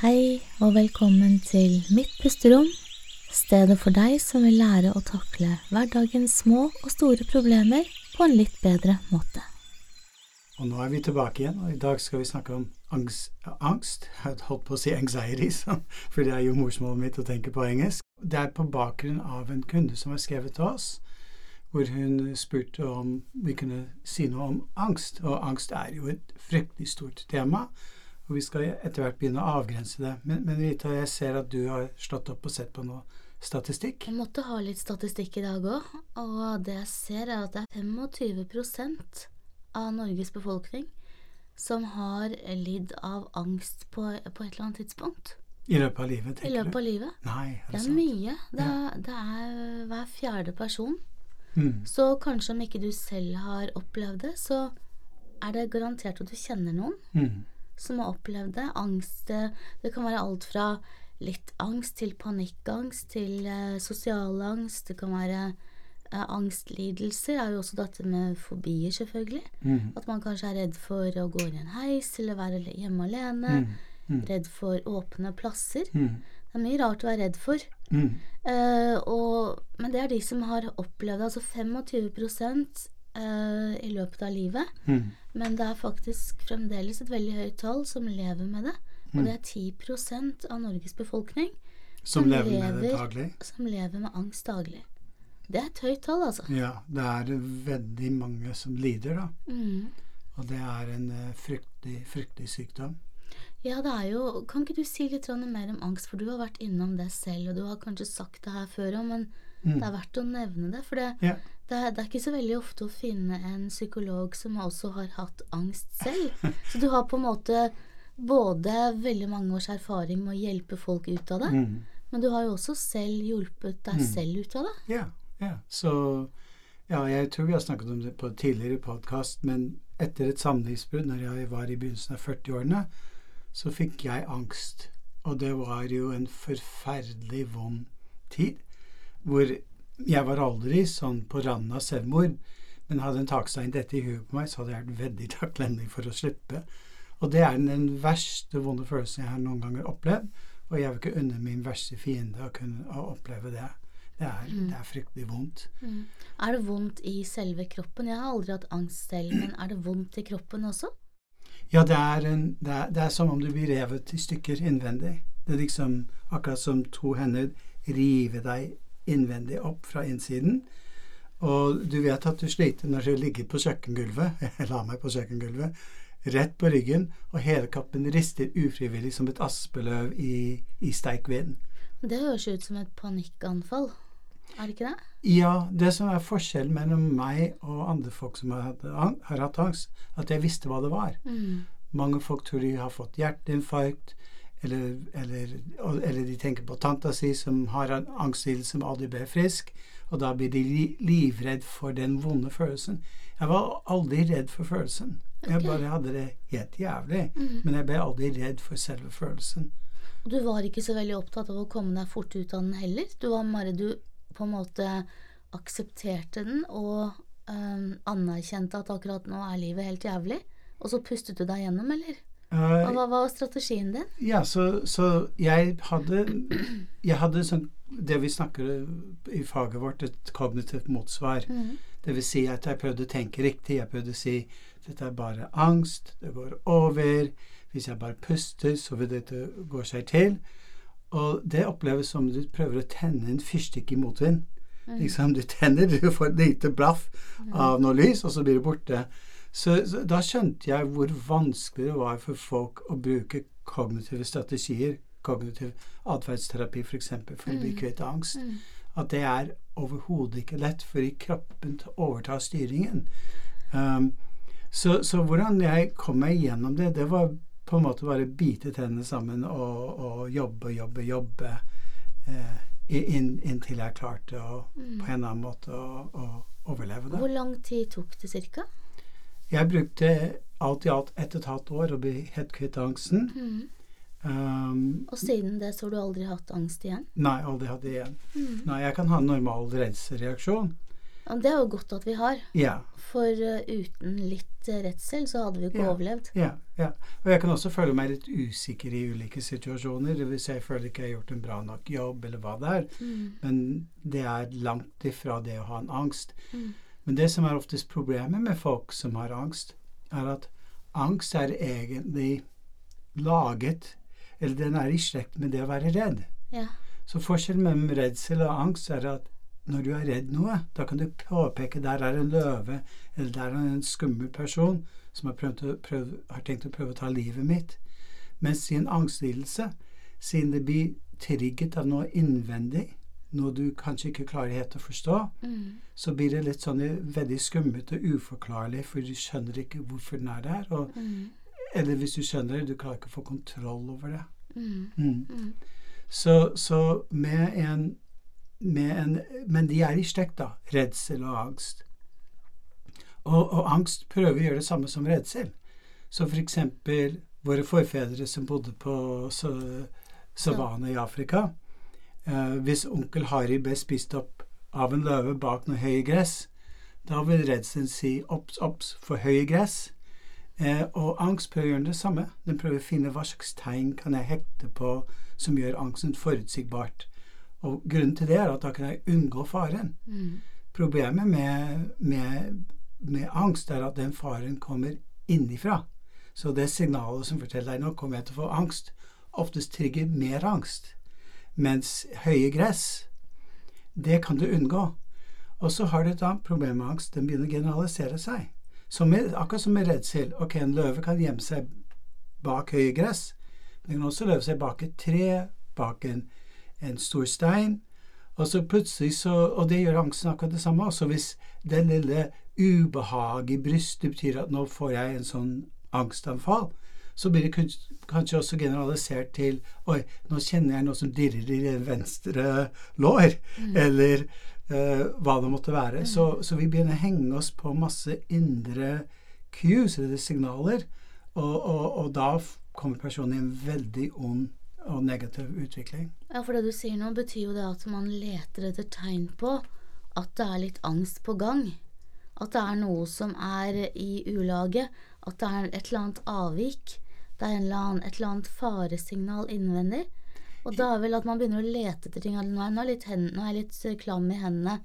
Hei og velkommen til Mitt pusterom, stedet for deg som vil lære å takle hverdagens små og store problemer på en litt bedre måte. Og nå er vi tilbake igjen, og i dag skal vi snakke om angst. angst. Jeg holdt på å si anxiety, for det er jo morsmålet mitt å tenke på engelsk. Det er på bakgrunn av en kunde som har skrevet til oss, hvor hun spurte om vi kunne si noe om angst. Og angst er jo et fryktelig stort tema, og vi skal etter hvert begynne å avgrense det. Men, men Rita, jeg ser at du har slått opp og sett på noe statistikk. Jeg måtte ha litt statistikk i dag òg, og det jeg ser er at det er 25% av Norges befolkning som har lidd av angst på, på et eller annet tidspunkt. I løpet av livet, tenker du? I løpet av livet. Nei, er det, det er sant? mye. Det, ja. er, det, er, hver fjerde person. Mm. Så kanskje om ikke du selv har opplevd det, så er det garantert at du kjenner noen mm. Som har opplevd det. Angst Det kan være alt fra litt angst til panikkangst til eh, sosial angst. Det kan være eh, angstlidelser er jo også dette med fobier, selvfølgelig. Mm. At man kanskje er redd for å gå inn i en heis eller være hjemme alene. Mm. Mm. Redd for åpne plasser. Mm. Det er mye rart å være redd for. Eh, og, men det er de som har opplevd det. Altså 25 uh, i løpet av livet. Mm. Men det er faktisk fremdeles et veldig høyt tall som lever med det. Og Mm. det er 10% av Norges befolkning som, som lever med det daglig? Som lever med angst daglig. Det er et høyt tall, altså. Ja, det er veldig mange som lider, da. Mm. Og det er en uh, fryktelig, fryktelig sykdom. Ja, det er jo Kan ikke du si litt mer om angst, for du har vært innom det selv, og du har kanskje sagt det her før òg, men mm. det er verdt å nevne det. For det, ja. Det, er, det, er, ikke så veldig ofte å finne en psykolog som også har hatt angst selv. så du har på en måte både veldig mange års erfaring med å hjelpe folk ut av det, mm. men du har jo også selv hjulpet deg Mm. selv ut av det. Ja, ja. Så ja, jeg tror vi har snakket om det på tidligere podkast, men etter et samlivsbrudd, når jeg var i begynnelsen av 40-årene, så fikk jeg angst. Og det var jo en forferdelig vond tid, hvor jeg var aldri sånn på randen av selvmord, men hadde en takstein dette i huet på meg, så hadde jeg vært veldig takknemlig for å slippe. Og det er den verste vonde følelsen jeg har noen ganger opplevd, og jeg vil ikke unne min verste fiende å kunne å oppleve det. Det er, Mm. det er fryktelig vondt. Mm. Er det vondt i selve kroppen? Jeg har aldri hatt angst selv, men er det vondt i kroppen også? Ja, det er, en, det, er, det er, som om du blir revet i stykker innvendig. Det er liksom akkurat som to hender river deg innvendig opp fra innsiden. Og du vet at du sliter når du ligger på kjøkkengulvet, jeg la meg på kjøkkengulvet, rett på ryggen, og hele kappen rister ufrivillig som et aspeløv i, i sterk vind. Det høres ut som et panikkanfall, er det ikke det? Ja, det som er forskjellen mellom meg og andre folk som har har hatt angst, at jeg visste hva det var. Mm. Mange folk tror de har fått hjerteinfarkt, eller, eller, eller, de tenker på tanta si som har en angstlidelse som aldri ble frisk, og da blir de livredd for den vonde følelsen. Jeg var aldri redd for følelsen. Jeg bare hadde det helt jævlig. Mm. Men jeg ble aldri redd for selve følelsen. Du var ikke så veldig opptatt av å komme deg fort ut av den heller. Du var bare du på en måte aksepterte den og øhm, anerkjente at akkurat nå er livet helt jævlig. Og så pustet du deg gjennom, eller? Eh, Og hva var strategien din? Ja, så, så jeg hadde Jeg hadde sånn det vi snakker i faget vårt, et kognitivt motsvar. Mm. Det vil si at jeg prøvde å tenke riktig. Jeg prøvde å si dette er bare angst, det går over. Hvis jeg bare puster, så vil dette gå seg til. Og det oppleves som du prøver å tenne en fyrstikk i motvind. Mm. Liksom Du tenner, du får et lite blaff av noe lys, og så blir det borte. Så, så da skjønte jeg hvor vanskelig det var for folk å bruke kognitive strategier, kognitiv atferdsterapi f.eks., for, eksempel, for å bli Mm. kvitt angst. Mm. At det er overhodet ikke lett, fordi kroppen overtar styringen. Um, så, så hvordan jeg kom meg gjennom det, det var på en måte bare bite tennene sammen og, og jobbe, jobbe, jobbe eh, inn, inntil jeg klarte å Mm. på en eller annen måte å, å overleve det. Hvor lang tid tok det cirka? Jeg brukte alt i alt ett og et halvt år å bli helt kvitt angsten. Mm. Um, Og siden det så har du aldri hatt angst igjen? nei, aldri hatt det igjen. Mm. Nei, jeg kan ha en normal rensereaksjon, Ja, det er jo godt at vi har. Ja. For uh, uten litt uh, redsel så hadde vi ikke Ja. overlevd. Ja, ja. Og jeg kan også føle meg litt usikker i ulike situasjoner. Hvis jeg føler ikke jeg har gjort en bra nok jobb, eller hva det er. Mm. Men det er langt ifra det å ha en angst. Mm. Men det som er oftest problemet med folk som har angst, er at angst er egentlig laget Eller den er i slekt med det å være redd. Ja. Så forskjellen mellom redsel og angst er at når du er redd noe, da kan du påpeke der er en løve, eller der er en skummel person som har, prøvd å, prøv, har tenkt å prøve å ta livet mitt. Mens i en angstlidelse, siden det blir trigget av noe innvendig, noe du kanskje ikke klarer helt å forstå, Mm. så blir det litt sånn veldig skummelt og uforklarlig, for du skjønner ikke hvorfor den er der. Og, Mm. eller hvis du skjønner det, du klarer ikke å få kontroll over det. Mm. Mm. Mm. Så, så med, en, med en Men de er i slekt, da. Redsel og angst. Og, og angst prøver å gjøre det samme som redsel. Så for eksempel våre forfedre som bodde på savannen i Afrika. Eh, hvis onkel Harry ble spist opp av en løve bak noe høye gress, da vil redselen si obs, obs, for høye gress. Eh, og angst prøver å gjøre det samme. Den prøver å finne hva slags tegn kan jeg hekte på som gjør angsten forutsigbart. Og grunnen til det er at da kan jeg unngå faren. Mm. Problemet med, med, med angst er at den faren kommer innifra. Så det signalet som forteller deg nå kommer jeg til å få angst, oftest trigger mer angst. Mens høye gress, det kan du unngå. Og så har du et annet problem med angst. Den begynner å generalisere seg. Så med, akkurat som med redsel. Ok, en løve kan gjemme seg bak høye gress. Den kan også løve seg bak et tre, bak en, en stor stein. Og så plutselig så, og det gjør angsten akkurat det samme. Også hvis det lille ubehaget i brystet betyr at nå får jeg en sånn angstanfall, så blir det kanskje også generalisert til Oi, nå kjenner jeg noe som dirrer i venstre lår. Eller eh, hva det måtte være. Så, så vi begynner å henge oss på masse indre cues, eller signaler, og, og, og da kommer personen i en veldig ond og negativ utvikling. Ja, for det du sier nå, betyr jo det at man leter etter tegn på at det er litt angst på gang. At det er noe som er i ulaget. At det er et eller annet avvik. Det er en eller annen, et eller annet faresignal innvendig. Og da er vel at man begynner å lete etter ting. Nå er, nå er, jeg litt eh, klam i hendene,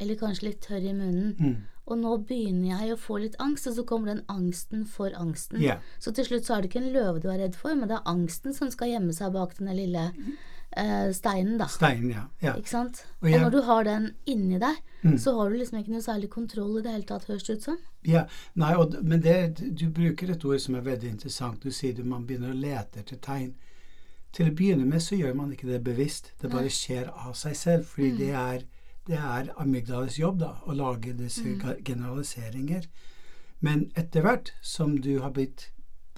eller kanskje litt tørr i munnen. Mm. Og nå begynner jeg å få litt angst, og så kommer den angsten for angsten. Yeah. Så til slutt så er det ikke en løve du er redd for, men det er angsten som skal gjemme seg bak den lille eh, steinen, da. Steinen, ja. ja. Ikke sant? Og Og, når du har den inni deg, Mm. så har du liksom ikke noe særlig kontroll i det hele tatt, høres det ut som. Ja, nei, og, men det, du bruker et ord som er veldig interessant. Du sier at man begynner å lete etter tegn. Til å begynne med så gjør man ikke det bevisst. Det bare skjer av seg selv. Fordi det, er, det er amygdales jobb da, å lage disse mm. generaliseringer. Men etter hvert som du har blitt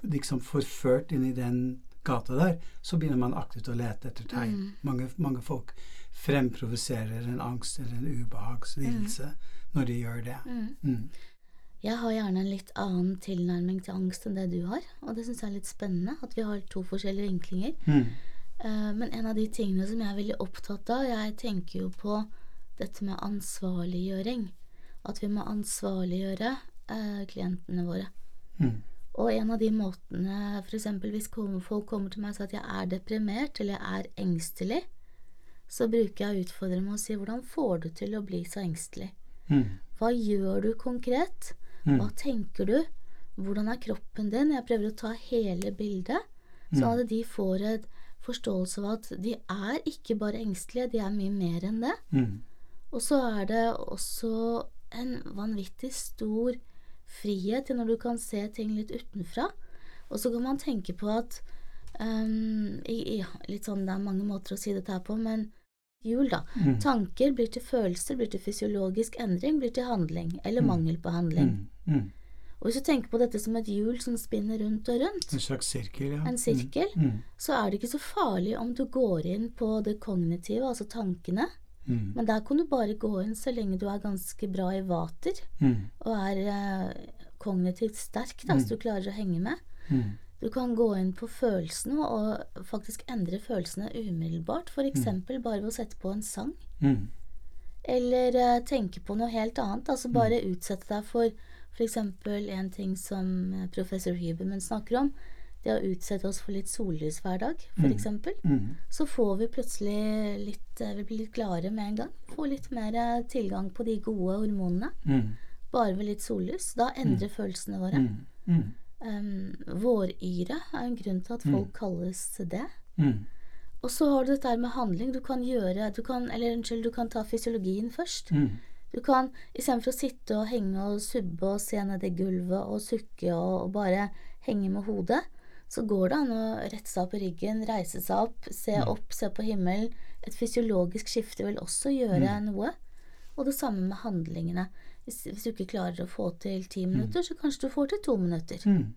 liksom forført inn i den gata der, så begynner man aktivt å lete etter tegn. Mange, mange folk fremprovoserer en angst eller en ubehagslidelse når de gjør det. Mm. Jeg har gjerne en litt annen tilnærming til angst enn det du har, og det syns jeg er litt spennende, at vi har to forskjellige vinklinger. Mm. Eh, Men en av de tingene som jeg er veldig opptatt av, jeg tenker jo på dette med ansvarliggjøring. At vi må ansvarliggjøre uh, klientene våre. Mm. Og en av de måtene, f.eks. hvis folk kommer til meg og sier at jeg er deprimert eller jeg er engstelig, så bruker jeg å utfordre med å si hvordan får du til å bli så engstelig? Mm. Hva gjør du konkret? Hva tenker du? Hvordan er kroppen din? Jeg prøver å ta hele bildet, sånn at de får en forståelse av at de er ikke bare engstelige, de er mye mer enn det. Mm. Og så er det også en vanvittig stor frihet til når du kan se ting litt utenfra. Og så kan man tenke på at um, i, i, litt sånn, Det er mange måter å si dette her på, men hjul, da. Mm. Tanker blir til følelser, blir til fysiologisk endring, blir til handling. Eller mangel på handling. Mm. Mm. Og hvis du tenker på dette som et hjul som spinner rundt og rundt, En slags sirkel, ja. en sirkel, Mm. så er det ikke så farlig om du går inn på det kognitive, altså tankene. Mm. Men der kan du bare gå inn så lenge du er ganske bra i vater Mm. og er eh, kognitivt sterk, da, så du klarer å henge med. Mm. Du kan gå inn på følelsene og faktisk endre følelsene umiddelbart, f.eks. eksempel bare ved å sette på en sang. Mm. Eller eh, tenke på noe helt annet. Altså bare utsette deg for f.eks. en ting som eh, professor Huberman snakker om. Det å utsette oss for litt sollys hver dag, f.eks. Mm. Så får vi plutselig litt eh, Vi blir litt gladere med en gang. Får litt mer eh, tilgang på de gode hormonene. Mm. Bare ved litt sollys. Da endrer følelsene våre. Mm. Mm. Um, våryre er en grunn til at folk kalles det. Mm. Og så har du dette her med handling. Du kan gjøre du kan, Eller unnskyld, du kan ta fysiologien først. Mm. Du kan istedenfor å sitte og henge og subbe og se ned i gulvet og sukke og, og bare henge med hodet, så går det an å rette seg opp i ryggen, reise seg opp, se opp, se på himmelen. Et fysiologisk skifte vil også gjøre noe. Og det samme med handlingene. Hvis, hvis du ikke klarer å få til ti minutter, så kanskje du får til to minutter. Mm.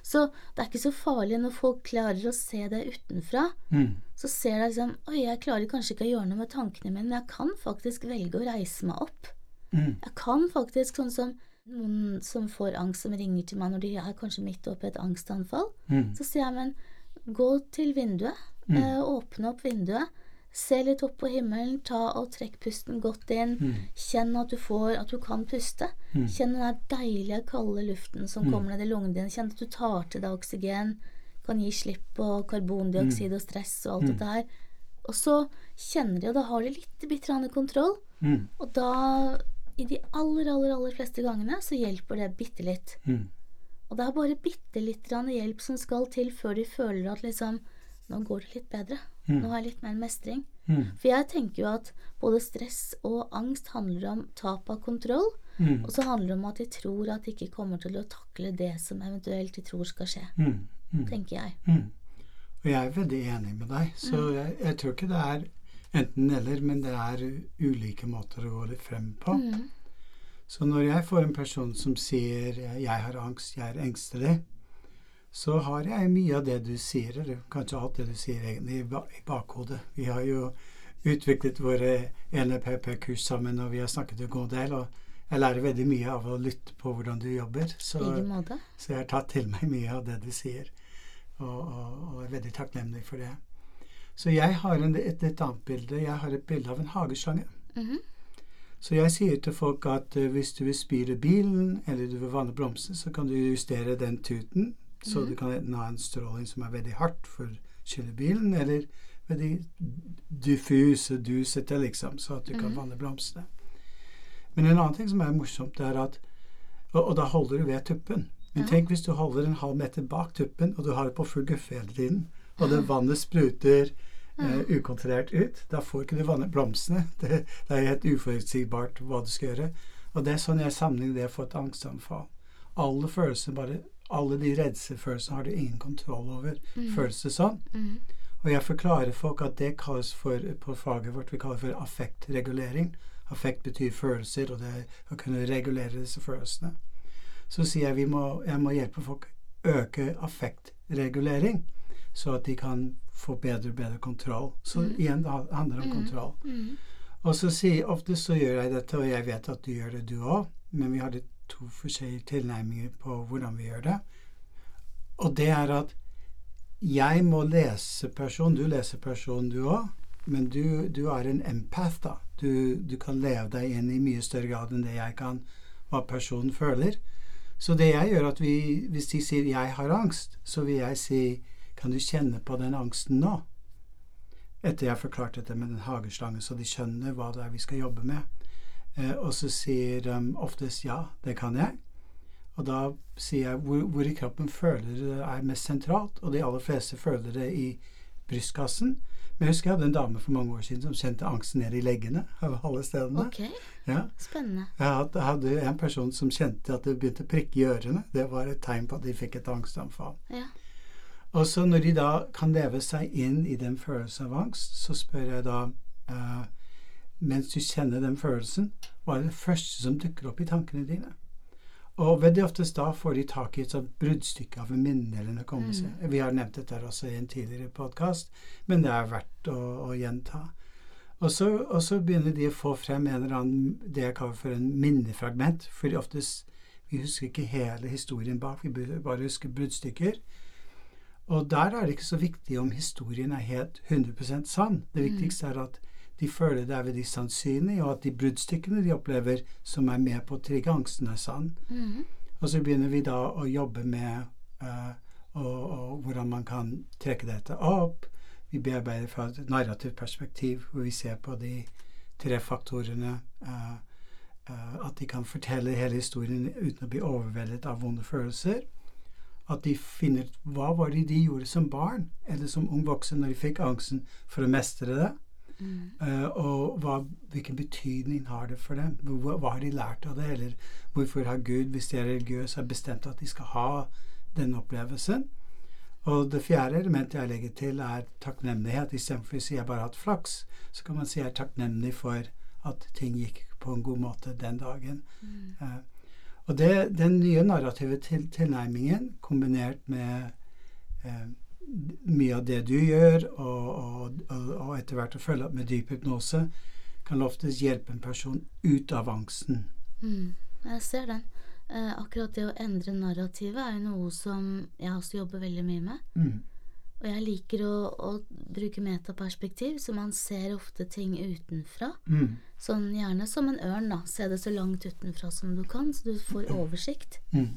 Så det er ikke så farlig når folk klarer å se det utenfra. Mm. Så ser de liksom Oi, jeg klarer kanskje ikke å gjøre noe med tankene mine, men jeg kan faktisk velge å reise meg opp. Mm. Jeg kan faktisk, sånn som noen som får angst, som ringer til meg når de er kanskje midt oppe i et angstanfall, Mm. så sier jeg, men gå til vinduet, eh, åpne opp vinduet, se litt opp på himmelen, ta og trekk pusten godt inn, kjenn at du får, at du kan puste. Kjenn den der deilige, kalde luften som kommer ned i lungene dine, kjenn at du tar til deg oksygen, kan gi slipp på karbondioksid og stress og alt dette her. Og så kjenner de, og da har de litt bitte kontroll, Mm. og da, i de aller, aller, aller fleste gangene, så hjelper det bitte litt. Mm. Og det er bare bitte litt hjelp som skal til før de føler at liksom Nå går det litt bedre. Nå har jeg litt mer mestring. Mm. For jeg tenker jo at både stress og angst handler om tap av kontroll, Mm. og så handler det om at de tror at de ikke kommer til å takle det som eventuelt de tror skal skje. Mm. Mm. Tenker jeg. Mm. Og jeg er veldig enig med deg. Så jeg, jeg tror ikke det er enten-eller, men det er ulike måter å gå litt frem på. Mm. Så når jeg får en person som sier 'jeg har angst, jeg er engstelig', så har jeg mye av det du sier, eller kanskje alt det du sier egentlig, i bakhodet. Vi har jo utviklet våre NLPP-kurs sammen, og vi har snakket en god del. og jeg lærer veldig mye av å lytte på hvordan du jobber. Så, så jeg har tatt til meg mye av det du sier, og, og, og er veldig takknemlig for det. Så jeg har en, et litt annet bilde. Jeg har et bilde av en hageslange. Mhm. Så jeg sier til folk at uh, hvis du vil spire bilen, eller du vil vanne blomster, så kan du justere den tuten, så du kan enten ha en stråling som er veldig hardt for skylle bilen, eller veldig diffus og dusete, liksom, så at du kan vanne blomstene. Men en annen ting som er morsomt, det er at Og, og da holder du ved tuppen. Men tenk hvis du holder en halv meter bak tuppen, og du har det på full guffe hele tiden, og det vannet spruter eh, ukontrollert ut. Da får ikke du vannet blomstene. Det, det er helt uforutsigbart hva du skal gjøre. Og det er sånn jeg sammenligner det for et angstanfall. Alle følelsene bare alle de redselfølelsene har du ingen kontroll over. Føles det sånn? Mm. Og jeg forklarer folk at det kalles for, på faget vårt, vi kaller for affektregulering. Affekt betyr følelser, og det er å kunne regulere disse følelsene. Så sier jeg vi må, jeg må hjelpe folk øke affektregulering, så at de kan få bedre og bedre kontroll. Så igjen, det handler om kontroll. Mm. Og så sier ofte så gjør jeg dette, og jeg vet at du gjør det du òg, men vi hadde to forskjellige tilnærminger på hvordan vi gjør det. Og det er at jeg må lese personen, du leser personen du òg, men du, du er en empath, da. Du, du kan leve deg inn i mye større grad enn det jeg kan, hva personen føler. Så det jeg gjør, at vi, hvis de sier 'jeg har angst', så vil jeg si 'kan du kjenne på den angsten nå'? Etter jeg har forklart dette med den hageslangen, så de skjønner hva det er vi skal jobbe med. Eh, og så sier de oftest 'ja, det kan jeg'. Og da sier jeg hvor, hvor i kroppen føler det er mest sentralt, og de aller fleste føler det i brystkassen. Men jeg husker jeg hadde en dame for mange år siden som kjente angsten ned i leggene av alle stedene. Ok, Ja. spennende. Jeg hadde, jeg hadde en person som kjente at det begynte å prikke i ørene. Det var et tegn på at de fikk et angstanfall. Ja. Og så når de da kan leve seg inn i den følelsen av angst, så spør jeg da eh, Mens du kjenner den følelsen, hva er det første som dukker opp i tankene dine? Og veldig oftest da får de tak i et sånt bruddstykke av en minne eller en hukommelse. Vi har nevnt dette også i en tidligere podkast, men det er verdt å, å gjenta. Og så, og så begynner de å få frem en eller annen det jeg kaller for en minnefragment. For oftest vi husker ikke hele historien bak, vi bare husker bruddstykker. Og der er det ikke så viktig om historien er helt 100% sann. Det viktigste er at de føler det er veldig sannsynlig, og at de bruddstykkene de opplever som er med på å trigge angsten, er sann. Mhm. Og så begynner vi da å jobbe med uh, og, og hvordan man kan trekke dette opp. Vi bearbeider fra et narrativt perspektiv, hvor vi ser på de tre faktorene. Uh, uh, at de kan fortelle hele historien uten å bli overveldet av vonde følelser. At de finner ut hva var det de gjorde som barn eller som ung voksen når de fikk angsten, for å mestre det. Mm. Uh, og hva, hvilken betydning har det for dem? Hva, hva har de lært av det? Eller hvorfor har Gud, hvis de er religiøse, har bestemt at de skal ha denne opplevelsen? Og det fjerde elementet jeg legger til, er takknemlighet. Istedenfor å si jeg bare har hatt flaks, så kan man si jeg er takknemlig for at ting gikk på en god måte den dagen. Mm. Eh, og det, den nye narrative til, tilnærmingen, kombinert med eh, mye av det du gjør, og, og, og, og etter hvert å følge opp med dyp hypnose, kan oftest hjelpe en person ut av angsten. Mm, jeg ser den. Eh, akkurat det å endre narrativet er jo noe som jeg også jobber veldig mye med. Mm. Og jeg liker å, å bruke metaperspektiv, så man ser ofte ting utenfra. Mm. Sånn gjerne som en ørn, da. Se det så langt utenfra som du kan, så du får oversikt. Mm.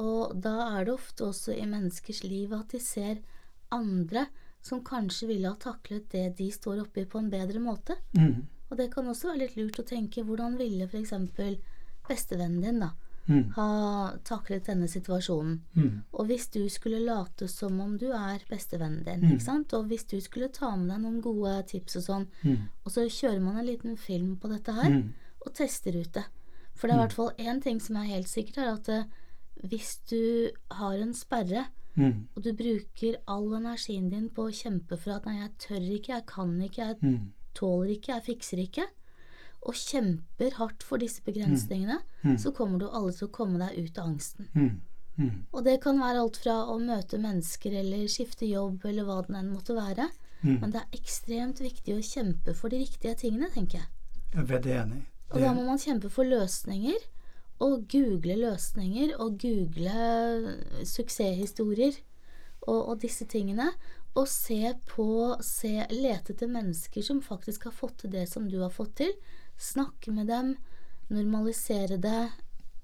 Og da er det ofte også i menneskers liv at de ser andre som kanskje ville ha taklet det de står oppi på en bedre måte. Mm. Og det kan også være litt lurt å tenke hvordan ville f.eks. bestevennen din da Mm. ha taklet denne situasjonen. Mm. Og hvis du skulle late som om du er bestevennen din, Mm. ikke sant? og hvis du skulle ta med deg noen gode tips og sånn, Mm. og så kjører man en liten film på dette her, Mm. og tester ut det. For det er i hvert fall én ting som er helt sikkert, er at eh, hvis du har en sperre, Mm. og du bruker all energien din på å kjempe for at nei, jeg tør ikke, jeg kan ikke, jeg Mm. tåler ikke, jeg fikser ikke, og kjemper hardt for disse begrensningene, Mm. så kommer du alle til å komme deg ut av angsten. Mm. Mm. Og det kan være alt fra å møte mennesker eller skifte jobb eller hva det enn måtte være. Mm. Men det er ekstremt viktig å kjempe for de riktige tingene, tenker jeg. Jeg er veldig enig. Og da må man kjempe for løsninger. Og google løsninger og google suksesshistorier og, og disse tingene. Og se på se, Lete etter mennesker som faktisk har fått til det som du har fått til. Snakke med dem. Normalisere det.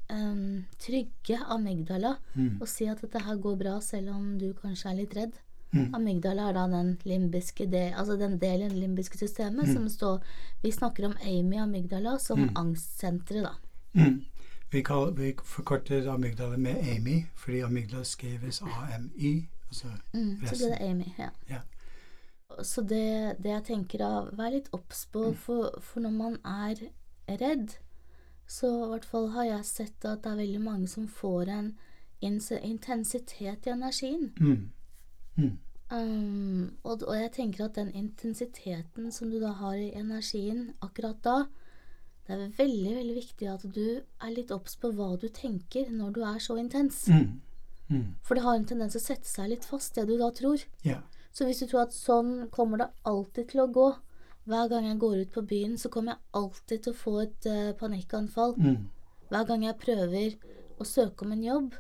Um, trygge amygdala. Mm. Og si at dette her går bra, selv om du kanskje er litt redd. Mm. Amygdala er da den limbiske del, altså den delen det limbiske systemet som står Vi snakker om Amy amygdala som angstsenteret, da. Mm. Vi, kaller, vi forkorter amygdala med Amy, fordi amygdala skrives AMY. Altså Mm, så ble det Amy, ja. Ja. Så det, det jeg tenker av vær litt obs på, for, for når man er redd, så i hvert fall har jeg sett at det er veldig mange som får en intensitet i energien. Mm. Mm. Um, og, og jeg tenker at den intensiteten som du da har i energien akkurat da, det er veldig, veldig viktig at du er litt obs på hva du tenker når du er så intens. Mm. Mm. For det har en tendens til å sette seg litt fast, det du da tror. Yeah. Så hvis du tror at sånn kommer det alltid til å gå Hver gang jeg går ut på byen, så kommer jeg alltid til å få et uh, panikkanfall. Mm. Hver gang jeg prøver å søke om en jobb,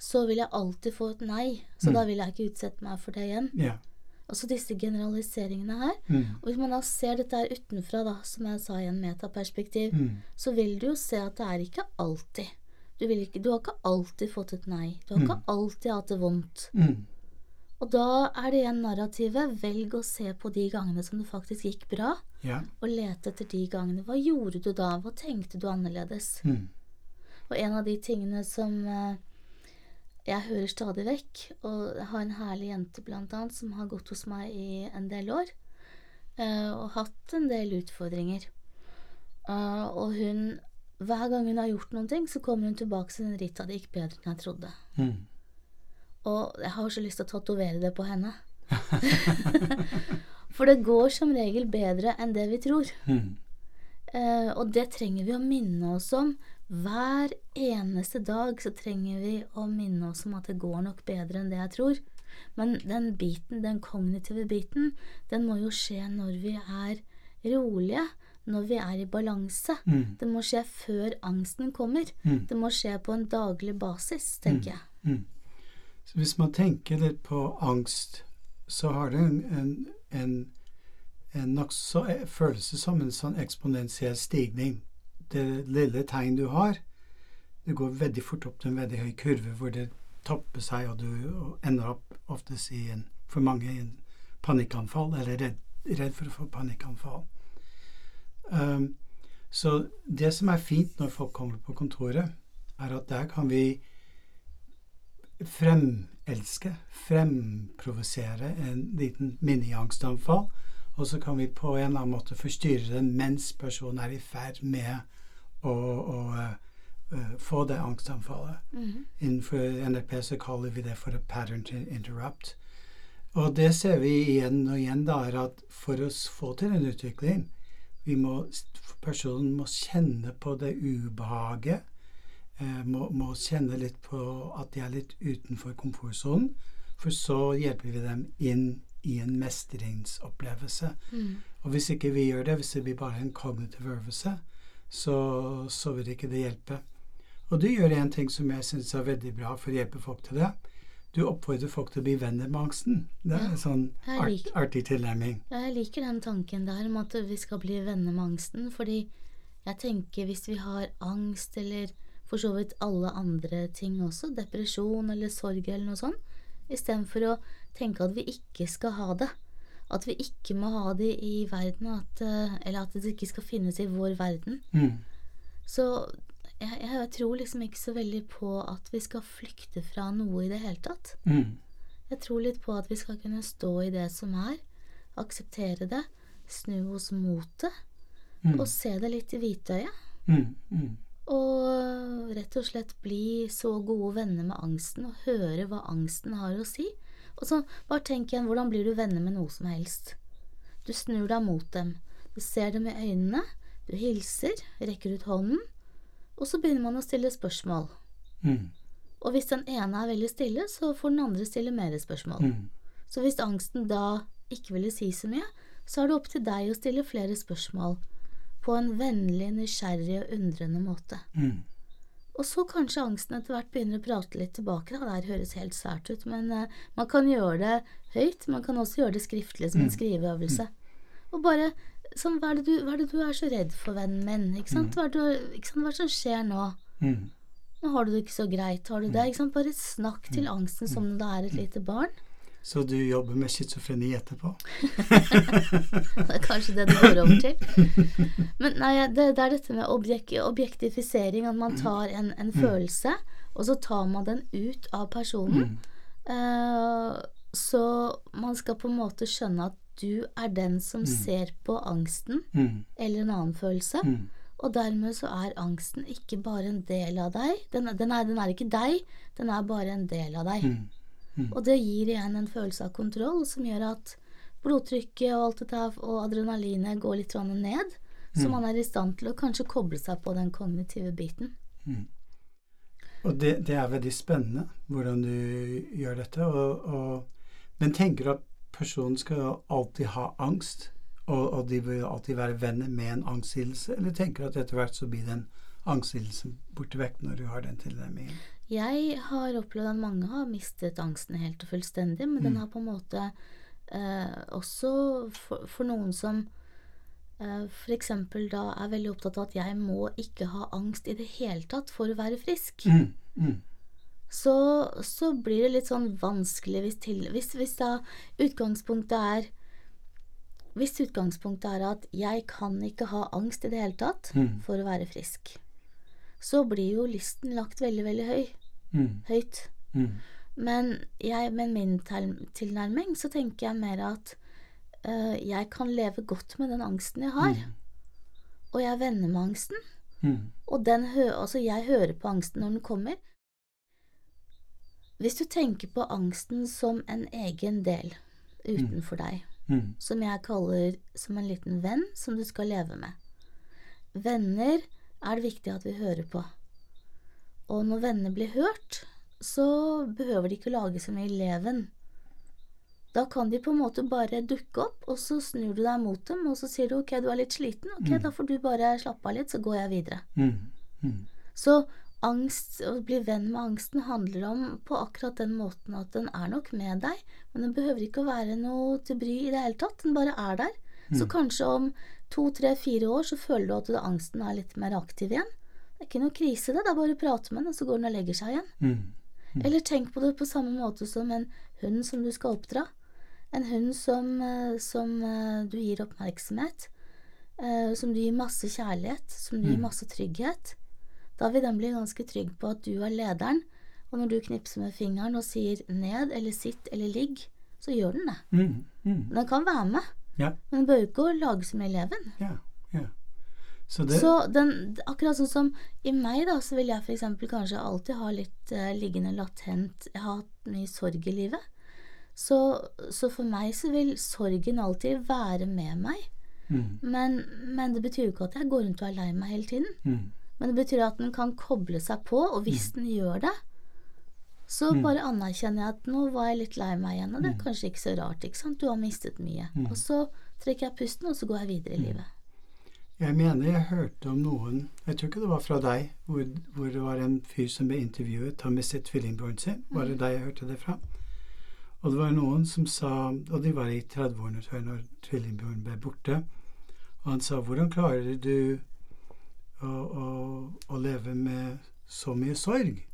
så vil jeg alltid få et nei. Så da vil jeg ikke utsette meg for det igjen. Yeah. Altså disse generaliseringene her. Mm. Og hvis man da ser dette her utenfra, da, som jeg sa i en metaperspektiv, Mm. så vil du jo se at det er ikke alltid. Du, vil ikke, du har ikke alltid fått et nei. Du har ikke alltid hatt det vondt. Mm. Og da er det igjen narrativet. Velg å se på de gangene som det faktisk gikk bra, Ja. og lete etter de gangene. Hva gjorde du da? Hva tenkte du annerledes? Mm. Og en av de tingene som eh, jeg hører stadig vekk, og jeg har en herlig jente blant annet som har gått hos meg i en del år, eh, og hatt en del utfordringer. Eh, og hun, hver gang hun har gjort noen ting, så kommer hun tilbake til den Rita, det gikk bedre enn jeg trodde. Mm. Og jeg har så lyst til å tatovere det på henne. For det går som regel bedre enn det vi tror. Mm. Eh, og det trenger vi å minne oss om. Hver eneste dag så trenger vi å minne oss om at det går nok bedre enn det jeg tror. Men den biten, den kognitive biten, den må jo skje når vi er rolige, når vi er i balanse. Mm. Det må skje før angsten kommer. Mm. Det må skje på en daglig basis, tenker jeg. Mm. Så hvis man tenker litt på angst, så har det en, en, en en nokså følelse som en sånn eksponentiell stigning. Det lille tegn du har, det går veldig fort opp til en veldig høy kurve hvor det topper seg, og du ender opp oftest i en, for mange i en panikkanfall, eller redd, redd for å få panikkanfall. Um, så det som er fint når folk kommer på kontoret, er at der kan vi fremelske, fremprovosere en liten mini-angstanfall, og så kan vi på en eller annen måte forstyrre den mens personen er i ferd med å, å uh, få det angstanfallet. Mm -hmm. Innenfor NLP så kaller vi det for a pattern to interrupt. Og det ser vi igjen og igjen, da, er at for å få til en utvikling vi må, Personen må kjenne på det ubehaget. Eh, må, må, kjenne litt på at de er litt utenfor komfortsonen. For så hjelper vi dem inn i en mestringsopplevelse. Mm. Og hvis ikke vi gjør det, hvis det blir bare en kognitiv øvelse, så, så vil ikke det hjelpe. Og du gjør en ting som jeg syns er veldig bra for å hjelpe folk til det du oppfordrer folk til å bli venner med angsten. Det er ja, en sånn art, artig tilnærming. Ja, jeg liker den tanken der om at vi skal bli venner med angsten, fordi jeg tenker hvis vi har angst eller for så vidt alle andre ting også, depresjon eller sorg eller noe sånt, istedenfor å tenke at vi ikke skal ha det, at vi ikke må ha det i verden, at, eh, eller at det ikke skal finnes i vår verden, mm. så jeg, jeg, tror liksom ikke så veldig på at vi skal flykte fra noe i det hele tatt. Mm. Jeg tror litt på at vi skal kunne stå i det som er, akseptere det, snu oss mot det, mm. og se det litt i hvitøyet. Mm. mm. Og rett og slett bli så gode venner med angsten og høre hva angsten har å si. Og så bare tenk igjen, hvordan blir du venner med noe som helst? Du snur deg mot dem, du ser dem i øynene, du hilser, rekker ut hånden, og så begynner man å stille spørsmål. Mm. Og hvis den ene er veldig stille, så får den andre stille mer spørsmål. Mm. Så hvis angsten da ikke ville si så mye, så er det opp til deg å stille flere spørsmål på en vennlig, nysgjerrig og undrende måte. Mm. Og så kanskje angsten etter hvert begynner å prate litt tilbake. Da. Det høres helt sært ut, men uh, man kan gjøre det høyt. Man kan også gjøre det skriftlig som en mm. skriveøvelse. Mm. Og bare sånn, hva, er du, hva, er det du, er så redd for, vennen min? Ikke sant? Mm. Hva, er det, ikke sant? hva det som skjer nå? Mm. Nå har du det ikke så greit. Har du det? Mm. Ikke sant? Bare snakk til angsten som om det er et lite barn. Så du jobber med schizofreni etterpå? det er kanskje det det går over til. Men nei, det, det er dette med objek objektifisering. At man tar en, en følelse, og så tar man den ut av personen. Uh, så man skal på en måte skjønne at du er den som mm. ser på angsten mm. eller en annen følelse. Mm. Og dermed så er angsten ikke bare en del av deg. Den, den, er, den er, ikke deg, den er bare en del av deg. Mm. Mm. Og det gir igjen en følelse av kontroll som gjør at blodtrykket og alt dette og adrenalinet går litt ned. Så mm. man er i stand til å kanskje koble seg på den kognitive biten. Og det, det, er veldig spennende hvordan du gjør dette. Og, og, men tenker du at personen skal alltid ha angst, og, og, de vil alltid være venner med en angstlidelse, eller tenker du at etter hvert så blir den angstlidelsen borte vekk når du har den tilnærmingen? Jeg har opplevd at mange har mistet angsten helt og fullstendig, men mm. den har på en måte eh, også for, for, noen som eh, f.eks. da er veldig opptatt av at jeg må ikke ha angst i det hele tatt for å være frisk. Mm. Mm så, så, blir det litt sånn vanskelig hvis, til, hvis, hvis da utgangspunktet er Hvis utgangspunktet er at jeg kan ikke ha angst i det hele tatt mm. for å være frisk, så blir jo listen lagt veldig, veldig høy. Mm. Høyt. Mm. Men jeg, med min tilnærming så tenker jeg mer at øh, jeg kan leve godt med den angsten jeg har. Mm. Og jeg er venner med angsten. Mm. Og den hø altså jeg hører på angsten når den kommer. Hvis du tenker på angsten som en egen del utenfor mm. deg, mm. som jeg kaller som en liten venn som du skal leve med Venner er det viktig at vi hører på. Og når venner blir hørt, så behøver de ikke lage så mye leven. Da kan de på en måte bare dukke opp, og så snur du deg mot dem, og så sier du ok, du er litt sliten, ok, mm. da får du bare slappe av litt, så går jeg videre. Mm. Mm. Så angst, å bli venn med angsten, handler om på akkurat den måten at den er nok med deg, men den behøver ikke å være noe til bry i det hele tatt. Den bare er der. Så kanskje om to, tre, fire år så føler du at angsten er litt mer aktiv igjen. Det er ikke noe krise, det. Det er bare å prate med den, og så går den og legger seg igjen. Mm. Eller tenk på det på samme måte som en hund som du skal oppdra. En hund som, eh, som eh, du gir oppmerksomhet, eh, som du gir masse kjærlighet, som du gir Mm. masse trygghet. Da vil den bli ganske trygg på at du er lederen, og når du knipser med fingeren og sier ned eller sitt eller ligg, så gjør den det. Mm. Mm. Den kan være med, Ja, men den bør ikke lage som eleven. ja, ja. Så det Så den, akkurat sånn som i meg, da, så vil jeg eksempel kanskje alltid ha litt eh, liggende latent Jeg har hatt mye sorg i livet. Så, så for meg så vil sorgen alltid være med meg. mm. Men, men det betyr jo ikke at jeg går rundt og er lei meg hele tiden. Mm. Men det betyr at den kan koble seg på, og hvis den gjør det, så Mm. bare anerkjenner jeg at nå var jeg litt lei meg igjen, og det er kanskje ikke så rart, ikke sant, du har mistet mye. Mm. Og så trekker jeg pusten, og så går jeg videre i livet. Jeg mener jeg hørte om noen Jeg tror ikke det var fra deg, hvor, hvor det var en fyr som ble intervjuet. Han mistet tvillingbroren sin. Var det deg jeg hørte det fra? Og det var noen som sa Og de var i 30-årene, tror jeg, når tvillingbroren ble borte. Og han sa 'Hvordan klarer du å, leve med så mye sorg?'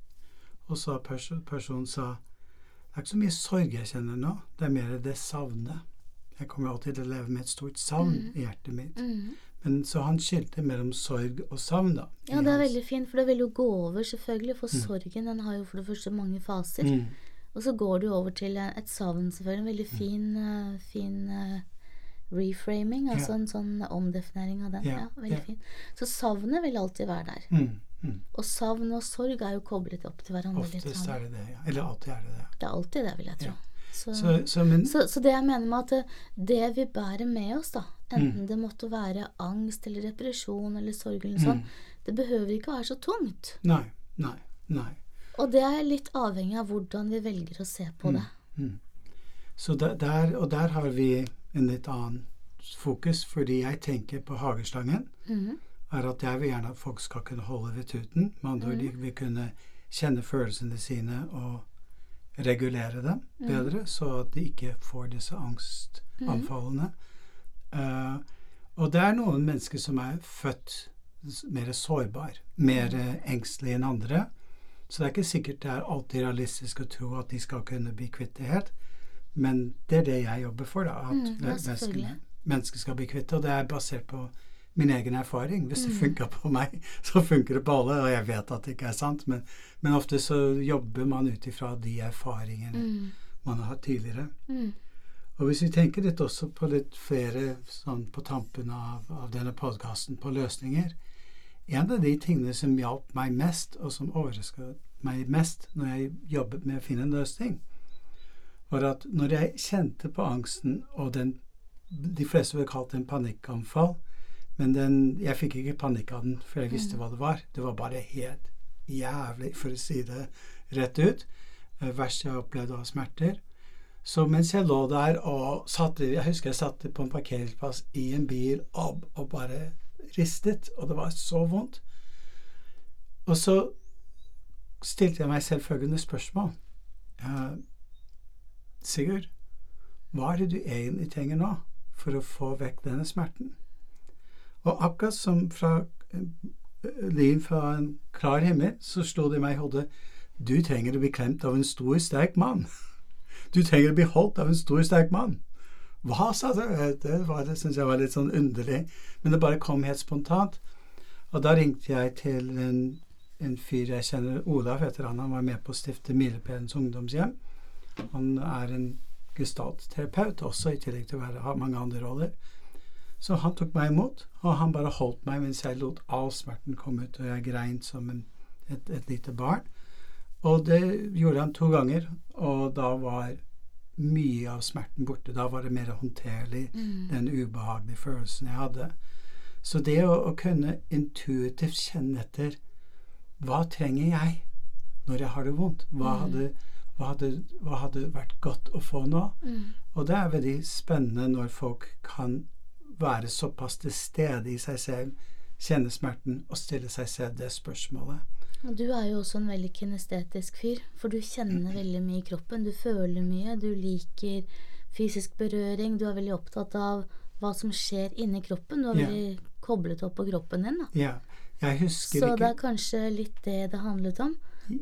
Og så pers personen sa 'Det er ikke så mye sorg jeg kjenner nå. Det er mer det savnet.' Jeg kommer alltid til å leve med et stort savn i hjertet mitt. Mm. Men så han skilte mellom sorg og savn, da. Ja, det er hans- veldig fint, for det vil jo gå over, selvfølgelig. For sorgen den har jo for det første mange faser. Mm. Og så går det jo over til eh, et savn, selvfølgelig. En veldig fin, eh, fin eh, reframing, altså Ja. en sånn omdefinering av den. Ja, Ja, veldig ja. fin. Så savnet vil alltid være der. Mm. Mm. Og savn og sorg er jo koblet opp til hverandre. Oftest er det det, ja. Eller alltid er det det. Det er alltid det, vil jeg tro. Så, Så, så men så, så det jeg mener med at det, vi bærer med oss, da, enten Mm. det måtte være angst eller depresjon eller sorg eller sånt, det behøver ikke være så tungt. Nei, nei, nei. Og det er litt avhengig av hvordan vi velger å se på det. Mm. Så der, der, og der har vi en litt annen fokus, fordi jeg tenker på hageslangen. Mm. er at jeg vil gjerne at folk skal kunne holde ved tuten. Med andre ord, de vil kunne kjenne følelsene sine og regulere dem bedre, så at de ikke får disse angstanfallene. Uh, og det er noen mennesker som er født mer sårbar, mer engstelige enn andre. Så det er ikke sikkert det er alltid realistisk å tro at de skal kunne bli kvitt det helt. Men det er det jeg jobber for, da. At Mm, ja, menneskene, mennesker skal bli kvitt det. Og det er basert på min egen erfaring. Hvis det Mm. funker på meg, så funker det på alle. Og jeg vet at det ikke er sant, men, men ofte så jobber man ut ifra de erfaringene Mm. man har hatt tidligere. Mm. Og hvis vi tenker litt også på litt flere sånn på tampen av, av denne podkasten på løsninger En av de tingene som hjalp meg mest, og som overrasket meg mest når jeg jobbet med å finne en løsning, var at når jeg kjente på angsten og den De fleste ville kalt det en panikkanfall, men den, jeg fikk ikke panikk av den, for jeg visste hva det var. Det var bare helt jævlig, for å si det rett ut. Verst jeg opplevde av smerter. Så mens jeg lå der og satte Jeg husker jeg satt på en parkeringsplass i en bil og, og bare ristet, og det var så vondt. Og så stilte jeg meg selv følgende spørsmål. Eh, Sigurd, hva er det du egentlig trenger nå for å få vekk denne smerten? Og akkurat som fra eh, lyn fra en klar himmel, så slo det meg i hodet Du trenger å bli klemt av en stor, sterk mann. Du trenger å bli holdt av en stor, sterk mann. Hva, sa du? Det, var- det syns jeg var litt sånn underlig, men det bare kom helt spontant. Og da ringte jeg til en, en fyr jeg kjenner, Olav heter han, han var med på å stifte Milepælens ungdomshjem. Han er en gestaltterapeut også, i tillegg til å være, ha mange andre roller. Så han tok meg imot, og han bare holdt meg mens jeg lot all smerten komme ut, og jeg grein som en, et, et lite barn. Og det gjorde han to ganger, og da var mye av smerten borte. Da var det mer håndterlig, den ubehagelige følelsen jeg hadde. Så det å, å kunne intuitivt kjenne etter hva trenger jeg når jeg har det vondt? Hva hadde, hva hadde, hva hadde vært godt å få nå? Mm. Og det er veldig spennende når folk kan være såpass til stede i seg selv, kjenne smerten og stille seg selv det spørsmålet. Du er jo også en veldig kinestetisk fyr, for du kjenner veldig mye i kroppen. Du føler mye, du liker fysisk berøring, du er veldig opptatt av hva som skjer inni kroppen. Du Ja. veldig koblet opp på kroppen din, da. Ja. Jeg husker Så ikke det er kanskje litt det det handlet om.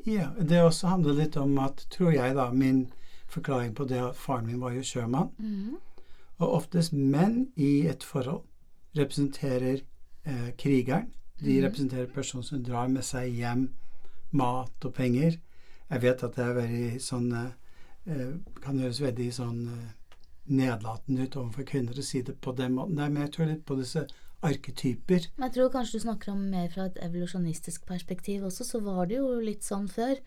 Ja, Det også handler litt om at, tror jeg, da, min forklaring på det at faren min var jo sjømann. Mm. Og oftest menn i et forhold representerer eh, krigeren. De mm. representerer personen som drar med seg hjem mat og penger. Jeg vet at det er veldig sånn eh, eh, Kan høres veldig sånn eh, nedlatende ut overfor kvinner å si det på den måten. Nei, men jeg tror litt på disse arketyper. Men jeg tror kanskje du snakker om mer fra et evolusjonistisk perspektiv også, så var det jo litt sånn før.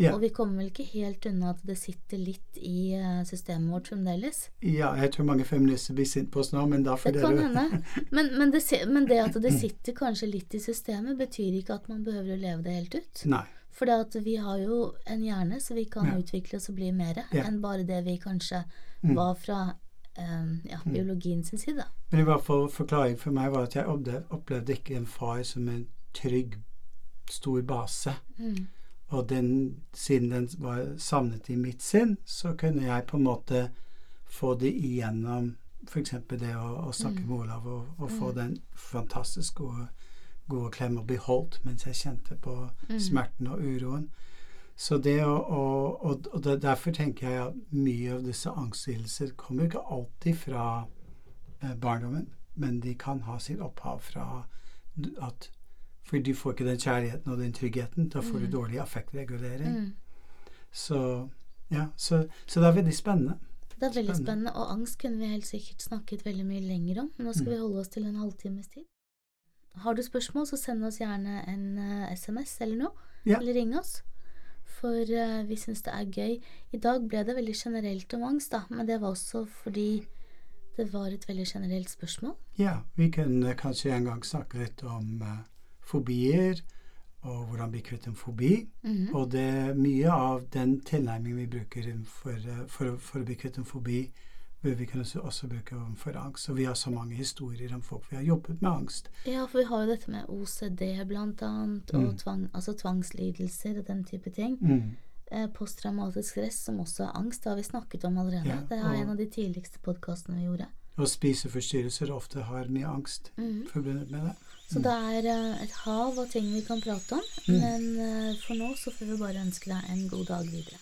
Ja, Og vi kommer vel ikke helt unna at det sitter litt i eh, systemet vårt fremdeles. ja, jeg tror mange feminister blir sint på oss nå, men da får Det kan dere hende. Men, men, det, men det at det sitter kanskje litt i systemet, betyr ikke at man behøver å leve det helt ut. Nei. For vi har jo en hjerne, så vi kan Ja. utvikle oss og bli mer Ja. enn bare det vi kanskje Mm. var fra ja, biologien sin side. Men i hvert fall forklaring for meg var at jeg opplevde, opplevde ikke en far som en trygg, stor base. Mm. Og den, siden den var savnet i mitt sinn, så kunne jeg på en måte få det igjennom f.eks. det å, å snakke Mm. med Olav og, og få den fantastisk gode, gode klem og bli holdt mens jeg kjente på Mm. smerten og uroen. Så det å, og, og, og det, derfor tenker jeg at mye av disse angstlidelser kommer ikke alltid fra eh, barndommen, men de kan ha sitt opphav fra at For du får ikke den kjærligheten og den tryggheten. Da får du Mm. dårlig affektregulering. Mm. Så ja, så, så det er veldig spennende. Det er veldig Spennende. og angst kunne vi helt sikkert snakket veldig mye lenger om. Men nå skal Mm. vi holde oss til en halvtimes tid. Har du spørsmål, så send oss gjerne en uh, SMS eller noe. Ja. Eller ring oss. For uh, vi syns det er gøy. I dag ble det veldig generelt om angst, da, men det var også fordi det var et veldig generelt spørsmål. Ja, vi kunne kanskje en gang snakke litt om uh, fobier, og hvordan bli kvitt en fobi. Mhm. Og det er mye av den tilnærmingen vi bruker for, eh, for, for å bli kvitt en fobi, bør vi kunne også bruke for angst. Og vi har så mange historier om folk vi har jobbet med angst. Ja, for vi har jo dette med OCD blant annet, og Mm. tvang, altså tvangslidelser og den type ting. Mm. Eh, Posttraumatisk stress, som også er angst, det har vi snakket om allerede. Ja, det er en av de tidligste podkastene vi gjorde. Og spiseforstyrrelser ofte har mye angst mm. forbundet med det. Så det er eh, et hav av ting vi kan prate om, Mm. men eh, for nå så får vi bare ønske deg en god dag videre.